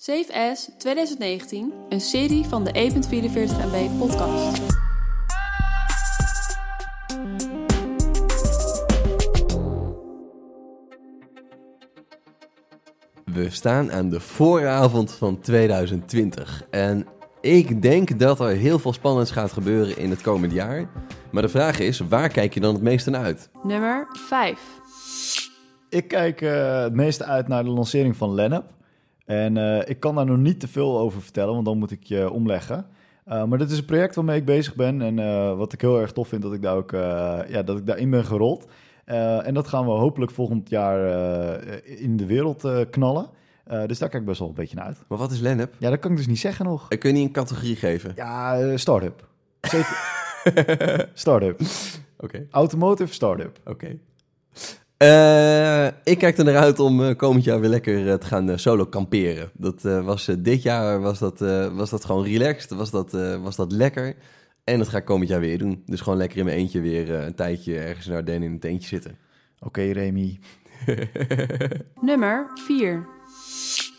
Safe As 2019, een serie van de E.44 MB podcast. We staan aan de vooravond van 2020 en ik denk dat er heel veel spannends gaat gebeuren in het komende jaar. Maar de vraag is, waar kijk je dan het meeste naar uit? Nummer 5. Ik kijk eh, het meeste uit naar de lancering van Lennep. En eh, ik kan daar nog niet te veel over vertellen, want dan moet ik je omleggen. Uh, maar dit is een project waarmee ik bezig ben. En uh, wat ik heel erg tof vind, dat ik daar ook ja, dat ik daarin ben gerold. en dat gaan we hopelijk volgend jaar in de wereld knallen. dus daar kijk ik best wel een beetje naar uit. Maar wat is Lennep? Ja, dat kan ik dus niet zeggen nog. Ik kun je niet een categorie geven? Ja, start-up. Zeker. start-up. Oké. Okay. Automotive start-up. Oké. Okay. Uh, ik kijk er naar uit om uh, komend jaar weer lekker uh, te gaan solo kamperen. Dat was dit jaar was dat, was dat gewoon relaxed, was dat, was dat lekker. En dat ga ik komend jaar weer doen. Dus gewoon lekker in mijn eentje weer een tijdje ergens naar Ardennen in een tentje zitten. Oké, okay, Remy. Nummer 4.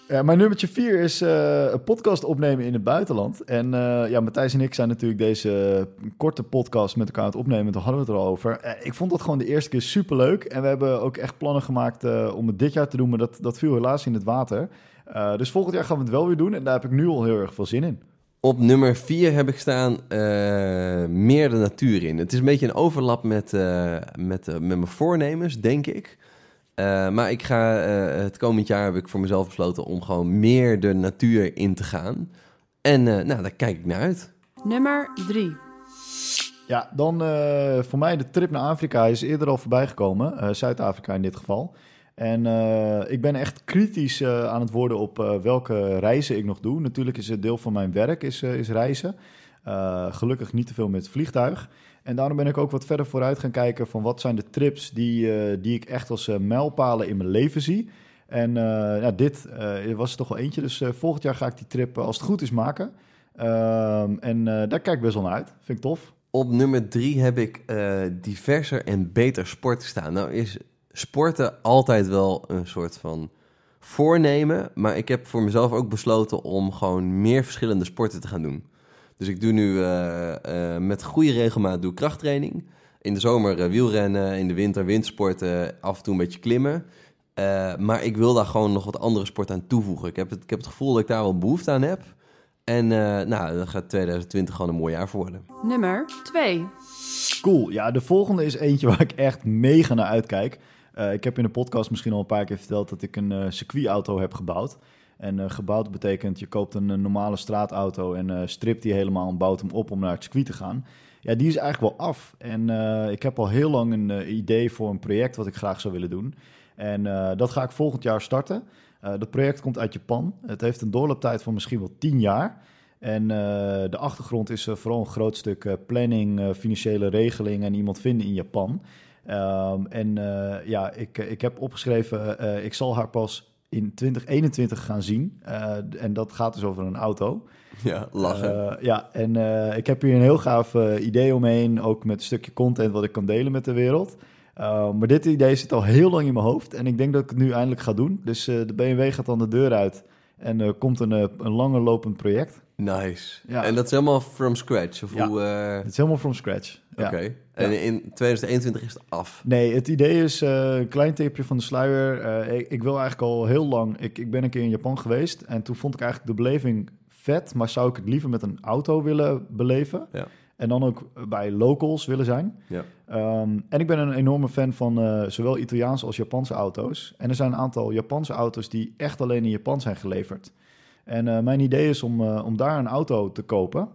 Mijn nummertje 4 is uh, een podcast opnemen in het buitenland. En uh, ja, Matthijs en ik zijn natuurlijk deze korte podcast met elkaar aan het opnemen. Toen hadden we het er al over. Uh, ik vond dat gewoon de eerste keer super leuk. En we hebben ook echt plannen gemaakt om het dit jaar te doen. Maar dat, dat viel helaas in het water. dus volgend jaar gaan we het wel weer doen. En daar heb ik nu al heel erg veel zin in. Op nummer 4 heb ik staan meer de natuur in. Het is een beetje een overlap met, met, met mijn voornemens, denk ik. Uh, maar ik ga uh, het komend jaar heb ik voor mezelf besloten om gewoon meer de natuur in te gaan. En uh, nou, daar kijk ik naar uit. Nummer 3. Ja, dan voor mij de trip naar Afrika is eerder al voorbij gekomen. Zuid-Afrika in dit geval. En ik ben echt kritisch aan het worden op welke reizen ik nog doe. Natuurlijk is het deel van mijn werk is, is reizen. Gelukkig niet te veel met vliegtuig. En daarom ben ik ook wat verder vooruit gaan kijken van wat zijn de trips die, uh, die ik echt als uh, mijlpalen in mijn leven zie. En ja, dit was er toch wel eentje. Dus volgend jaar ga ik die trip als het goed is maken. Ehm, en daar kijk ik best wel naar uit. Vind ik tof. Op nummer drie heb ik diverser en beter sport staan. Nou is sporten altijd wel een soort van voornemen. Maar ik heb voor mezelf ook besloten om gewoon meer verschillende sporten te gaan doen. Dus ik doe nu uh, uh, met goede regelmaat doe krachttraining. In de zomer uh, wielrennen, in de winter windsporten, af en toe een beetje klimmen. maar ik wil daar gewoon nog wat andere sporten aan toevoegen. Ik heb het, ik heb het gevoel dat ik daar wel behoefte aan heb. En nou, dan gaat 2020 gewoon een mooi jaar voor worden. Nummer 2. Cool. Ja, de volgende is eentje waar ik echt mega naar uitkijk. ik heb in de podcast misschien al een paar keer verteld dat ik een circuitauto heb gebouwd. En uh, gebouwd betekent, je koopt een, normale straatauto en uh, stript die helemaal en bouwt hem op om naar het circuit te gaan. Ja, die is eigenlijk wel af. En ik heb al heel lang een idee voor een project wat ik graag zou willen doen. En dat ga ik volgend jaar starten. dat project komt uit Japan. Het heeft een doorlooptijd van misschien wel tien jaar. En de achtergrond is vooral een groot stuk planning, financiële regeling en iemand vinden in Japan. Um, en ja, ik, ik heb opgeschreven, ik zal haar pas in 2021 gaan zien. Uh, en dat gaat dus over een auto. Ja, lachen. Uh, ja, en uh, ik heb hier een heel gaaf idee omheen. Ook met een stukje content wat ik kan delen met de wereld. maar dit idee zit al heel lang in mijn hoofd. En ik denk dat ik het nu eindelijk ga doen. Dus de BMW gaat dan de deur uit. En er komt een, een langer lopend project. Nice. Ja. En dat is helemaal from scratch? Of ja, hoe, het is helemaal from scratch. Oké. En in 2021 is het af? Nee, het idee is uh, een klein tipje van de sluier. Uh, ik, ik, wil eigenlijk al heel lang... Ik, ik ben een keer in Japan geweest en toen vond ik eigenlijk de beleving vet... maar zou ik het liever met een auto willen beleven... Ja. En dan ook bij locals willen zijn. Ja. Um, en ik ben een enorme fan van uh, zowel Italiaanse als Japanse auto's. En er zijn een aantal Japanse auto's die echt alleen in Japan zijn geleverd. En mijn idee is om, om daar een auto te kopen...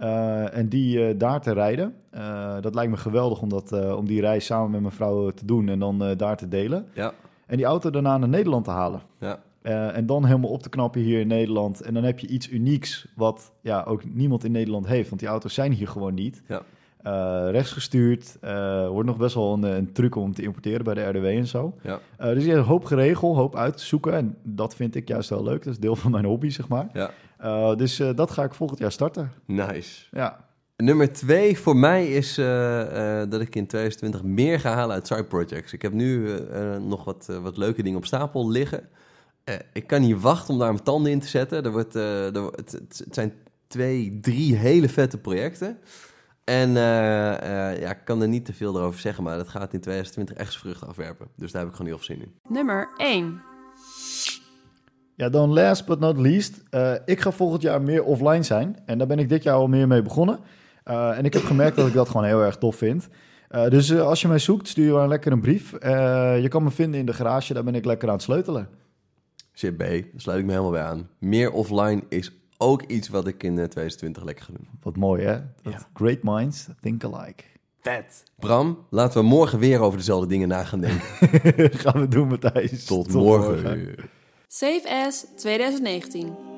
Uh, en die uh, daar te rijden. Uh, dat lijkt me geweldig om, dat, om die reis samen met mijn vrouw te doen en dan daar te delen. Ja. En die auto daarna naar Nederland te halen. Ja. en dan helemaal op te knappen hier in Nederland. En dan heb je iets unieks wat ja, ook niemand in Nederland heeft. Want die auto's zijn hier gewoon niet. Ja. Rechtsgestuurd. wordt nog best wel een, een, truc om te importeren bij de RDW en zo. Ja. dus je hebt een hoop geregeld, hoop uit te zoeken. En dat vind ik juist wel leuk. Dat is deel van mijn hobby, zeg maar. Ja. Uh, dus uh, dat ga ik volgend jaar starten. Nice. Ja. Nummer twee voor mij is uh, dat ik in 2020 meer ga halen uit side projects. Ik heb nu nog wat, wat leuke dingen op stapel liggen. Eh, ik kan niet wachten om daar mijn tanden in te zetten. Er wordt, eh, er, het, het zijn twee, drie hele vette projecten. En eh, eh, ja, ik kan er niet te veel over zeggen, maar dat gaat in 2020 echt vruchten afwerpen. Dus daar heb ik gewoon heel veel zin in. Nummer 1. Ja, dan last but not least. eh, ik ga volgend jaar meer offline zijn. En daar ben ik dit jaar al meer mee begonnen. Eh, en ik heb gemerkt dat ik dat gewoon heel erg tof vind. Eh, dus als je mij zoekt, stuur je maar lekker een brief. Eh, je kan me vinden in de garage, daar ben ik lekker aan het sleutelen. Shit B, daar sluit ik me helemaal bij aan. Meer offline is ook iets wat ik in eh, 2020 lekker ga doen. Wat mooi, hè? Dat Ja. Great minds think alike. Vet. Bram, laten we morgen weer over dezelfde dingen na gaan denken. Gaan we doen, Matthijs. Tot, morgen. Save As 2019.